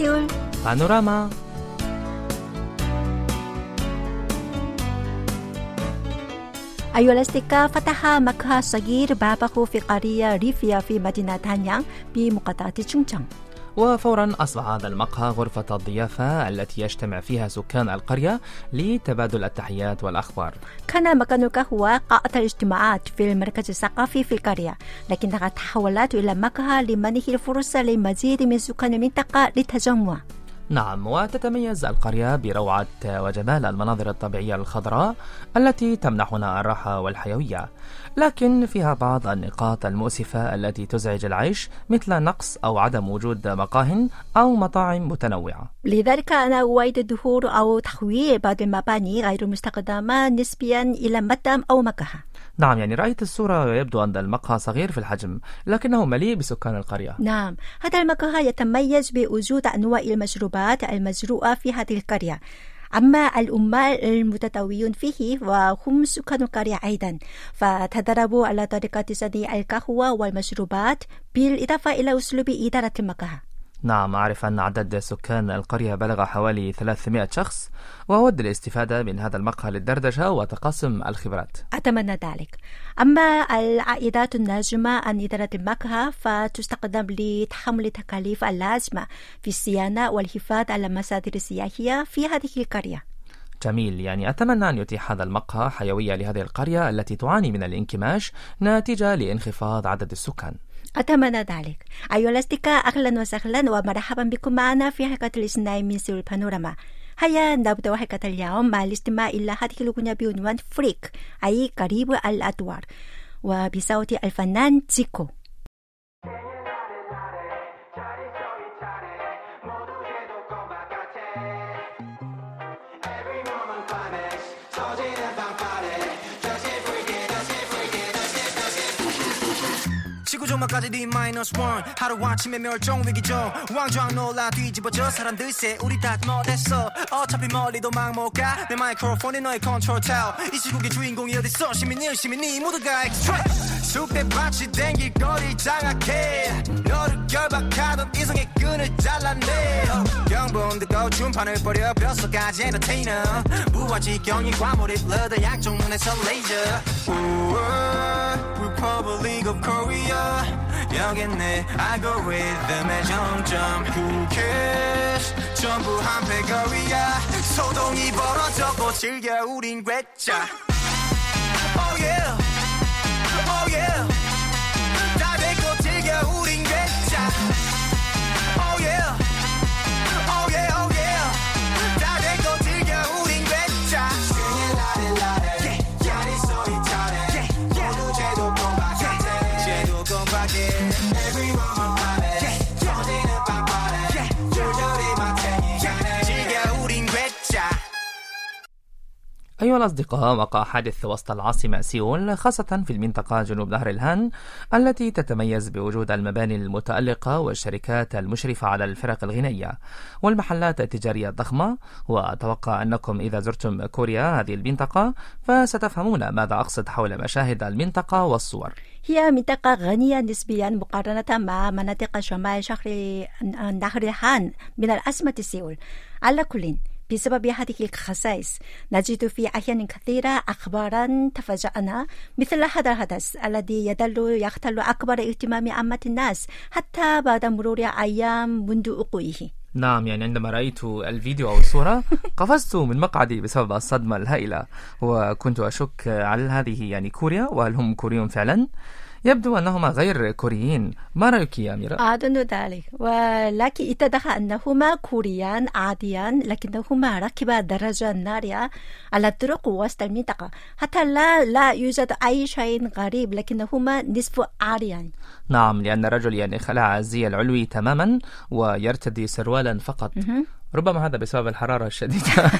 سيول بانوراما أيها الأصدقاء فتح مقهى صغير بابه في قرية ريفيا في مدينة هانيانغ بمقاطعة تشونغشانغ وفورا أصبح هذا المقهى غرفة الضيافة التي يجتمع فيها سكان القرية لتبادل التحيات والأخبار. كان مكان القهوة قاعة الاجتماعات في المركز الثقافي في القرية لكنها تحولت إلى مقهى لمنح الفرصة لمزيد من سكان المنطقة للتجمع. نعم وتتميز القرية بروعة وجمال المناظر الطبيعية الخضراء التي تمنحنا الراحة والحيوية. لكن فيها بعض النقاط المؤسفة التي تزعج العيش مثل نقص أو عدم وجود مقاه أو مطاعم متنوعة. لذلك أنا أؤيد الدخول أو تحويل بعض المباني غير المستخدمة نسبيا إلى مطعم أو مقهى نعم يعني رأيت الصورة ويبدو أن المقهى صغير في الحجم لكنه مليء بسكان القرية. نعم هذا المقهى يتميز بوجود أنواع المشروبات المزروعة في هذه القرية. أما العمال المتطوعون فيه وهم سكان القرية أيضا. فتدربوا على طريقة صنع القهوة والمشروبات بالإضافة إلى أسلوب إدارة المقهى. نعم أعرف أن عدد سكان القرية بلغ حوالي 300 شخص وأود الاستفادة من هذا المقهى للدردشة وتقاسم الخبرات. أتمنى ذلك. أما العائدات الناجمة عن إدارة المقهى فتستخدم لتحمل تكاليف اللازمة في الصيانة والحفاظ على المصادر السياحية في هذه القرية. جميل. يعني أتمنى أن يتيح هذا المقهى حيوية لهذه القرية التي تعاني من الانكماش نتيجة لانخفاض عدد السكان. أتمنى ذلك. أيها الأصدقاء أهلا وسهلا ومرحبا بكم معنا في حلقة الاثنين من سيول بانوراما. هيا نبدأ حلقة اليوم مع الاستماع إلى هذه الأغنية بعنوان فريك أي قريب الأدوار. وبصوت الفنان زيكو 지구 조망까지 D 마이너스 원 하루 아침에 멸종 위기죠. 왕좌 놀라 뒤집어져. 사람들 새 우리 다 못했어. 어차피 멀리도 막 못가. 내 마이크로폰이 너의 컨트롤 타워 이 시국의 주인공이 어딨어? 시민이 시민이 모두가 엑스트라 쑥대밭이 댕길 거리 장악해. 너를 결박하던 이성의 끈을 잘라내 경범 듣고 춤판을 버려. 뼛속까지 엔터테이너 무아지경이 과몰입. 러더 눈에서 레이저 우와, Republic of Korea 여긴 내 알고리즘의 정점 Who cares 전부 한패 거리야 소동이 벌어졌고 즐겨 우린 괴짜 Oh yeah Oh yeah أيها الأصدقاء وقع حادث وسط العاصمة سيول خاصة في المنطقة جنوب نهر الهان التي تتميز بوجود المباني المتألقة والشركات المشرفة على الفرق الغنائية والمحلات التجارية الضخمة وأتوقع أنكم إذا زرتم كوريا هذه المنطقة فستفهمون ماذا أقصد حول مشاهد المنطقة والصور. هي منطقة غنية نسبيا مقارنة مع مناطق شمال شهر نهر الهان من العاصمة سيول. على كل بسبب هذه الخصائص نجد في أحيان كثيرة أخبارا تفاجأنا مثل هذا الحدث الذي يدل يختل أكبر اهتمام عامة الناس حتى بعد مرور أيام منذ وقوعه. نعم يعني عندما رأيت الفيديو أو الصورة قفزت من مقعدي بسبب الصدمة الهائلة وكنت أشك هل هذه يعني كوريا وهل هم كوريون فعلا؟ يبدو أنهما غير كوريين. ما رأيك يا أميرة؟ أظن ذلك. ولكن اتضح أنهما كوريان عاديان لكنهما ركبا درجة نارية على الطرق وسط المنطقة. حتى لا لا يوجد أي شيء غريب لكنهما نصف عاريان. نعم لأن الرجل يعني خلع الزي العلوي تماما ويرتدي سروالا فقط. ربما هذا بسبب الحرارة الشديدة.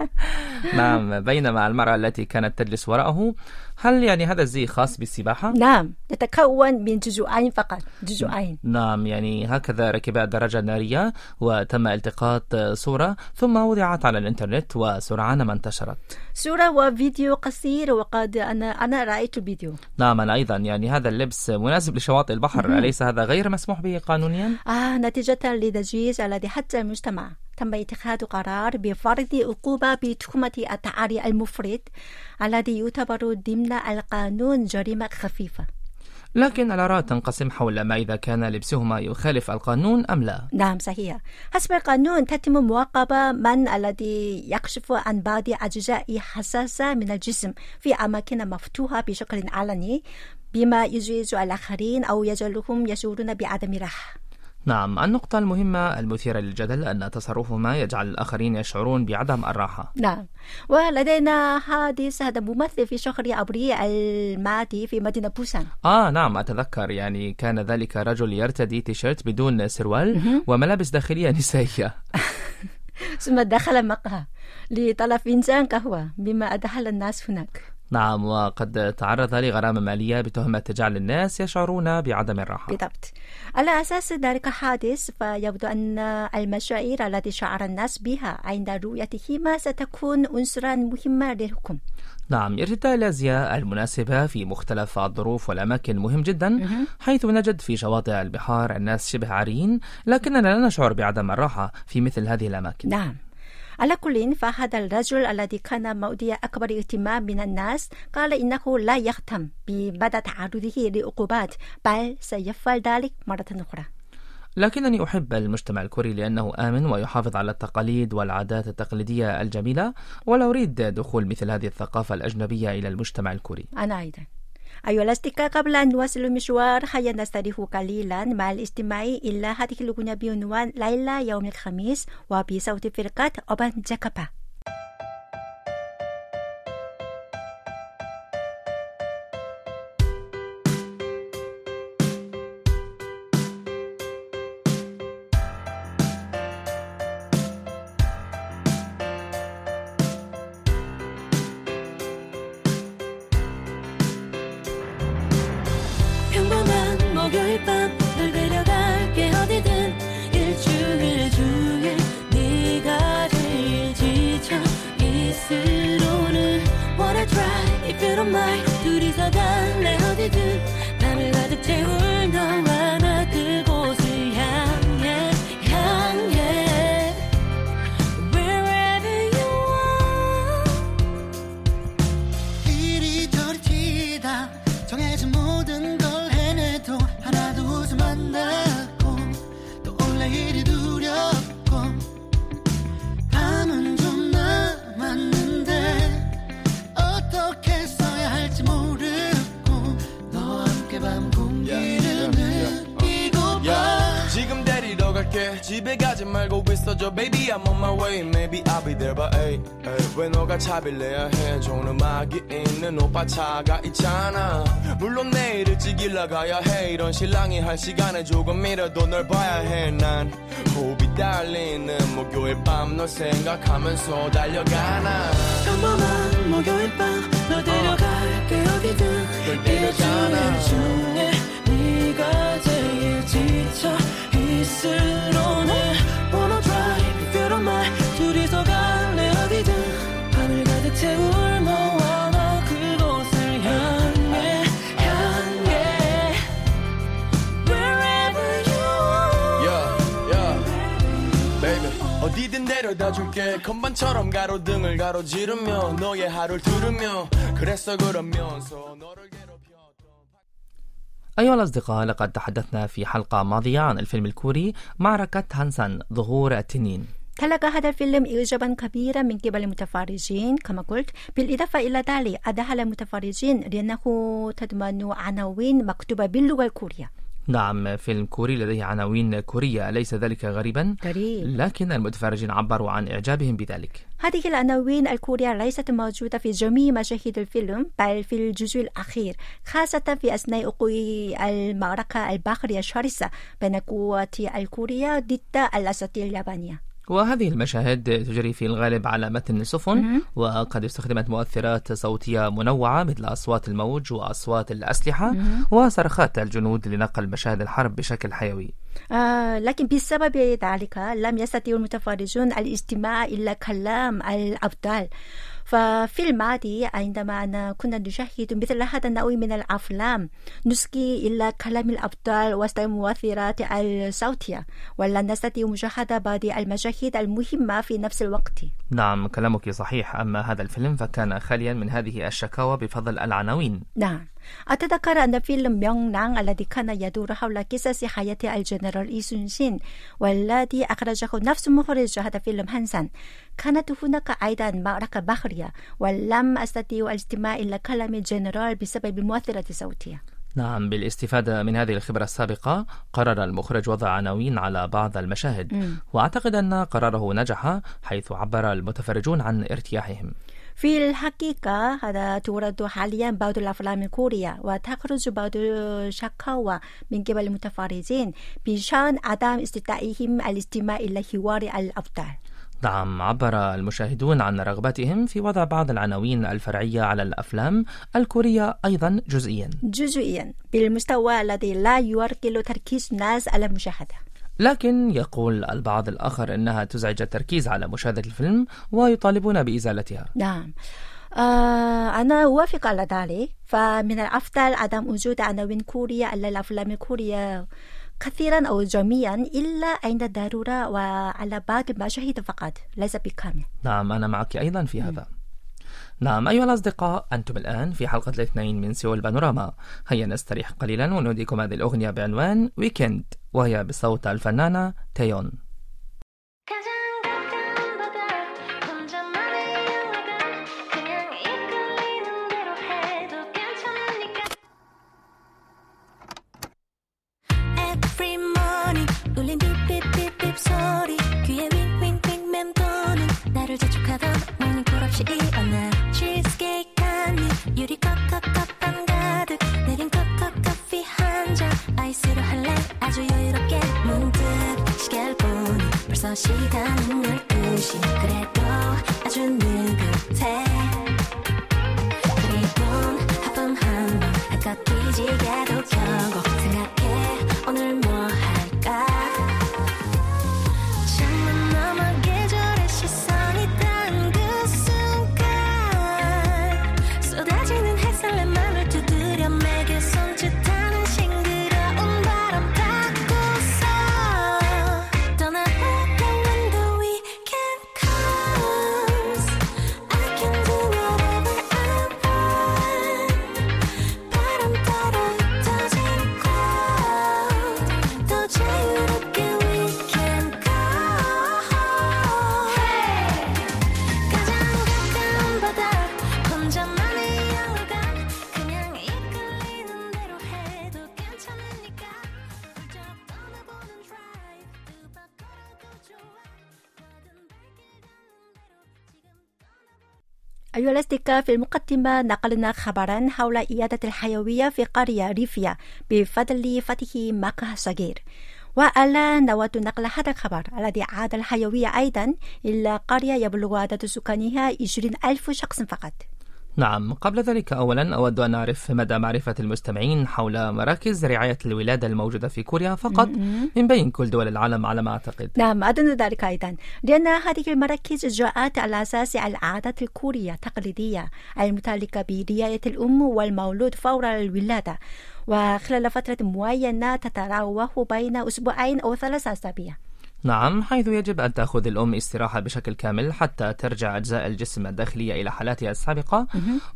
نعم بينما المرأة التي كانت تجلس وراءه هل يعني هذا الزي خاص بالسباحة؟ نعم يتكون من جزئين فقط جزئين. نعم يعني هكذا ركب الدراجة النارية وتم التقاط صورة ثم وضعت على الإنترنت وسرعان ما انتشرت. صورة وفيديو قصير وقد أنا أنا رأيت الفيديو. نعم أنا أيضا يعني هذا اللبس مناسب لشواطئ البحر أليس هذا غير مسموح به قانونيا؟ آه نتيجة للتجهيز الذي حتى المجتمع تم اتخاذ قرار بفرض عقوبة بتهمة التعري المفرط الذي يعتبر ضمن القانون جريمة خفيفة. لكن الآراء تنقسم حول ما إذا كان لبسهما يخالف القانون أم لا. نعم صحيح. حسب القانون تتم مواقبة من الذي يكشف عن بعض أجزاء حساسة من الجسم في أماكن مفتوحة بشكل علني بما يزعج الآخرين أو يجعلهم يشعرون بعدم راحة. نعم النقطة المهمة المثيرة للجدل أن تصرفهما يجعل الآخرين يشعرون بعدم الراحة. نعم ولدينا حادث هذا ممثل في شهر أبريل الماضي في مدينة بوسان. آه نعم أتذكر يعني كان ذلك رجل يرتدي تيشيرت بدون سروال وملابس داخلية نسائية. ثم دخل مقهى لطلب فنجان قهوة مما أدخل الناس هناك. نعم وقد تعرض لغرامة مالية بتهمة جعل الناس يشعرون بعدم الراحة. بالضبط. على أساس ذلك الحادث فيبدو أن المشاعر التي شعر الناس بها عند رؤيتهما ستكون عنصرا مهما للحكم. نعم ارتداء الأزياء المناسبة في مختلف الظروف والأماكن مهم جدا حيث نجد في شواطئ البحار الناس شبه عاريين لكننا لا نشعر بعدم الراحة في مثل هذه الأماكن. نعم. على كل فهذا الرجل الذي كان مودي أكبر اهتمام من الناس قال إنه لا يهتم بمدى تعرضه لعقوبات بل سيفعل ذلك مرة أخرى. لكنني أحب المجتمع الكوري لأنه آمن ويحافظ على التقاليد والعادات التقليدية الجميلة ولا أريد دخول مثل هذه الثقافة الأجنبية إلى المجتمع الكوري. أنا أيضا. أيها الأصدقاء قبل أن نواصل المشوار هيا نستريح قليلا مع الاستماع إلى هذه الأغنية بعنوان ليلى يوم الخميس وبصوت فرقة أوبان جاكابا don't mind 둘이서 갈래 어디든 갈게. 집에 가지 말고 있어줘. Baby I'm on my way. Maybe I'll be there by 8왜 너가 내야 해? 좋은 음악이 있는 오빠 차가 있잖아. 물론 내일 일찍 일 나가야 해. 이런 신랑이 할 시간에 조금이라도 널 봐야 해난 호흡이 딸리는 목요일 밤 널 생각하면서 달려가나. 평범한 목요일 밤너 데려갈게. 어디든. 일주일 중에 데려다 줄게. 건반처럼 가로등을 가로지르며 너의 하루를 들으며 그랬어 그러면서 너를 괴롭혀. أيها الأصدقاء لقد تحدثنا في حلقة ماضية عن الفيلم الكوري معركة هانسان ظهور التنين تلقى هذا الفيلم إعجابا كبيرا من قبل المتفرجين كما قلت بالإضافة إلى ذلك أدهل المتفرجين لأنه تضمن عناوين مكتوبة باللغة الكورية نعم فيلم كوري لديه عناوين كورية أليس ذلك غريبا؟ غريب. لكن المتفرجين عبروا عن إعجابهم بذلك. هذه العناوين الكورية ليست موجودة في جميع مشاهد الفيلم بل في الجزء الأخير خاصة في أثناء وقوع المعركة البحرية الشرسة بين القوات الكورية ضد الأساطير اليابانية. وهذه المشاهد تجري في الغالب على متن سفن. وقد استخدمت مؤثرات صوتية منوعة مثل أصوات الموج وأصوات الأسلحة. وصرخات الجنود لنقل مشاهد الحرب بشكل حيوي آه لكن بسبب ذلك لم يستطيع المتفرجون الاستماع إلى كلام الأبطال ففي الماضي عندما أنا كنا نشاهد مثل هذا النوع من الأفلام نسقي إلى كلام الأبطال وسط المؤثرات الصوتية ولا نستطيع مشاهدة بعض المشاهد المهمة في نفس الوقت. نعم كلامك صحيح. أما هذا الفيلم فكان خاليا من هذه الشكاوى بفضل العناوين. نعم. أتذكر أن فيلم ميونغنang الذي كان يدور حول قصص حياة الجنرال إيسونشين والذي أخرجه نفس مخرج هذا الفيلم هانسان. كانت هناك أيضا معركة بحرية ولم أستطيع الاستماع إلى كلام الجنرال بسبب المؤثرات الصوتية نعم بالاستفادة من هذه الخبرة السابقة قرر المخرج وضع عناوين على بعض المشاهد. مم. وأعتقد أن قراره نجح حيث عبر المتفرجون عن ارتياحهم. في الحقيقة هذا تورد حاليا بعض الأفلام الكورية وتخرج بعض الشكاوى من قبل المتفرجين بشأن عدم استطاعتهم الاستماع إلى حوار الأبطال. نعم عبر المشاهدون عن رغبتهم في وضع بعض العناوين الفرعية على الأفلام الكورية أيضا جزئيا. جزئيا. بالمستوى الذي لا يركل تركيز الناس على المشاهدة لكن يقول البعض الآخر أنها تزعج التركيز على مشاهدة الفيلم ويطالبون بإزالتها. نعم. آه أنا أوافق على ذلك. فمن الأفضل عدم وجود عناوين كورية على الأفلام الكورية كثيرا أو جميعا إلا عند الضرورة وعلى بعض المشاهد فقط. ليس بكامل. نعم أنا معك أيضا في هذا. نعم أيها الأصدقاء أنتم الآن في حلقة الاثنين من سيول بانوراما هيا نستريح قليلا ونوديكم هذه الأغنية بعنوان ويكند وهي بصوت الفنانة تيون 가장 가까운 바다 혼자만의 영화관 그냥 이끌리는 대로 해도 괜찮으니까 Every morning 울린 삐삐삐삐 소리 귀에 윙윙윙 맴도는 나를 재촉하던 모닝콜 없이 시간은 12시 그래도 아주 느긋해. 그리곤 하품 한번 한껏 뒤지게 أيها الأصدقاء في المقدمة نقلنا خبرا حول إيادة الحيوية في قرية ريفيا بفضل فتح مقهى صغير. والآن نود نقل هذا الخبر الذي عاد الحيوية أيضا إلى قرية يبلغ عدد سكانها 20 ألف شخص فقط. نعم قبل ذلك أولا أود أن أعرف مدى معرفة المستمعين حول مراكز رعاية الولادة الموجودة في كوريا فقط من بين كل دول العالم على ما أعتقد. نعم أظن ذلك أيضا. لأن هذه المراكز جاءت على أساس العادات الكورية التقليدية المتعلقة برعاية الأم والمولود فور الولادة. وخلال فترة معينة تتراوح بين أسبوعين أو ثلاثة أسابيع. نعم حيث يجب أن تأخذ الأم استراحة بشكل كامل حتى ترجع أجزاء الجسم الداخلية إلى حالاتها السابقة.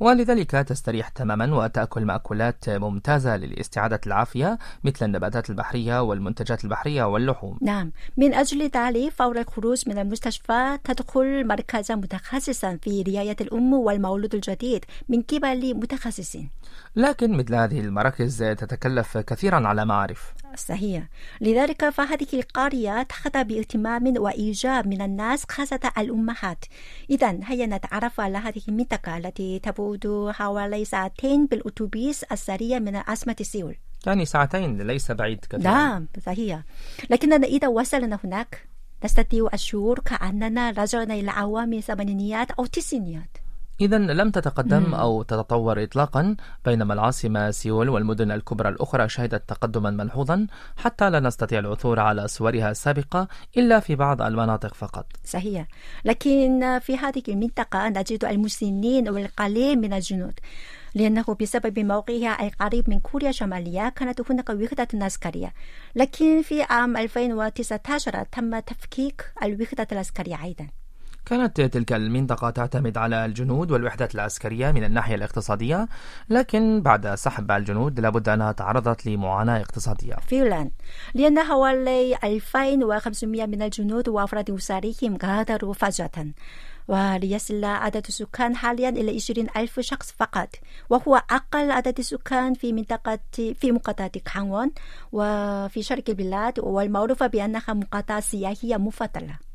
ولذلك تستريح تماما وتأكل مأكولات ممتازة لاستعادة العافية مثل النباتات البحرية والمنتجات البحرية واللحوم. نعم. من أجل ذلك فور الخروج من المستشفى تدخل مركزا متخصصا في رعاية الأم والمولود الجديد من قبل متخصصين. لكن مثل هذه المراكز تتكلف كثيرا على ما أعرف صحيح. لذلك فهذه القرية تخضع باهتمام وإيجاب من الناس خاصة الأمهات. إذا هيا نتعرف على هذه المنطقة التي تبعد حوالي ساعتين بالأتوبيس السريع من عاصمة سيول يعني ساعتين ليس بعيد كثيرا. نعم صحيح. لكننا إذا وصلنا هناك نستطيع الشعور كأننا رجعنا إلى أعوام الثمانينيات أو التسعينيات إذا لم تتقدم أو تتطور إطلاقا بينما العاصمة سيول والمدن الكبرى الأخرى شهدت تقدما ملحوظا حتى لا نستطيع العثور على صورها السابقة إلا في بعض المناطق فقط. صحيح. لكن في هذه المنطقة نجد المسنين والقليل من الجنود لأنه بسبب موقعها القريب من كوريا الشمالية كانت هناك وحدة عسكرية. لكن في عام 2019 تم تفكيك الوحدة العسكرية أيضا. كانت تلك المنطقة تعتمد على الجنود والوحدات العسكرية من الناحية الاقتصادية لكن بعد سحب الجنود لابد أنها تعرضت لمعاناة اقتصادية. فعلا لأن حوالي 2500 من الجنود وأفراد أسرهم غادروا فجأة وليصل عدد السكان حاليا إلى 20 ألف شخص فقط وهو أقل عدد السكان في منطقة في مقاطعة كانغون وفي شرق البلاد والمعروفة بأنها مقاطعة سياحية مفضلة.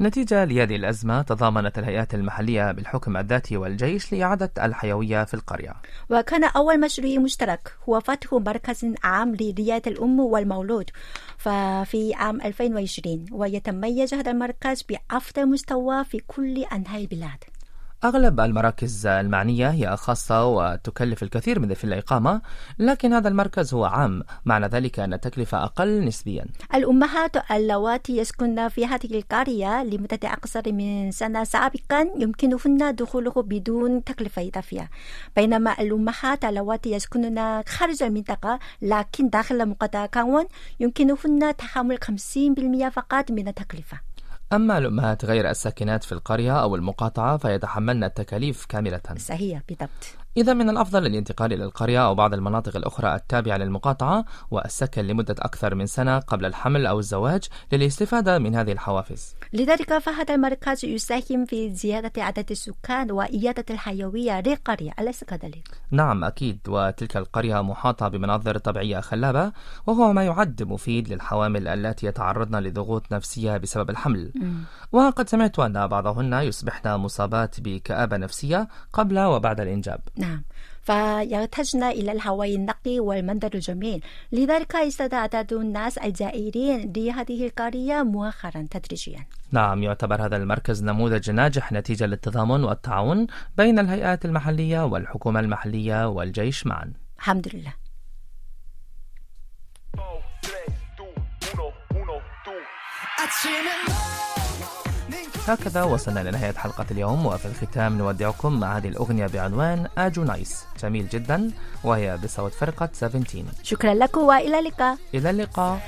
نتيجة لهذه الأزمة تضامنت الهيئات المحلية بالحكم الذاتي والجيش لإعادة الحيوية في القرية. وكان أول مشروع مشترك هو فتح مركز عام لرعاية الأم والمولود ففي عام 2020 ويتميز هذا المركز بأفضل مستوى في كل أنحاء البلاد. أغلب المراكز المعنية هي خاصة وتكلف الكثير من في الإقامة لكن هذا المركز هو عام معنى ذلك أن التكلفة أقل نسبيا. الأمهات اللواتي يسكن في هذه القرية لمدة أقصر من سنة سابقا يمكنهن دخوله بدون تكلفة إضافية. بينما الأمهات اللواتي يسكنن خارج المنطقة لكن داخل مقاطعة كانون يمكنهن تحمل 50% فقط من التكلفة. أما الأمهات غير الساكنات في القرية أو المقاطعة فيتحملن التكاليف كاملة. صحيح بالضبط إذا من الأفضل الانتقال إلى القرية أو بعض المناطق الأخرى التابعة للمقاطعة والسكن لمدة أكثر من سنة قبل الحمل أو الزواج للاستفادة من هذه الحوافز. لذلك فهذا المركز يساهم في زيادة عدد السكان وإيادة الحيوية للقرية أليس كذلك؟ نعم أكيد. وتلك القرية محاطة بمناظر طبيعية خلابة وهو ما يعد مفيد للحوامل التي يتعرضن لضغوط نفسية بسبب الحمل. وقد سمعت أن بعضهن يصبحن مصابات بكآبة نفسية قبل وبعد الإنجاب. نعم. فيحتاجن إلى الهواء النقي والمنظر الجميل. لذلك ازداد عدد الناس الزائرين لهذه القرية مؤخرا تدريجيا. نعم يعتبر هذا المركز نموذج ناجح نتيجة للتضامن والتعاون بين الهيئات المحلية والحكومة المحلية والجيش معا. الحمد لله. هكذا وصلنا لنهاية حلقة اليوم وفي الختام نودعكم مع هذه الأغنية بعنوان آجو نايس. جميل جدا وهي بصوت فرقة 17 شكرا لكم وإلى اللقاء. إلى اللقاء.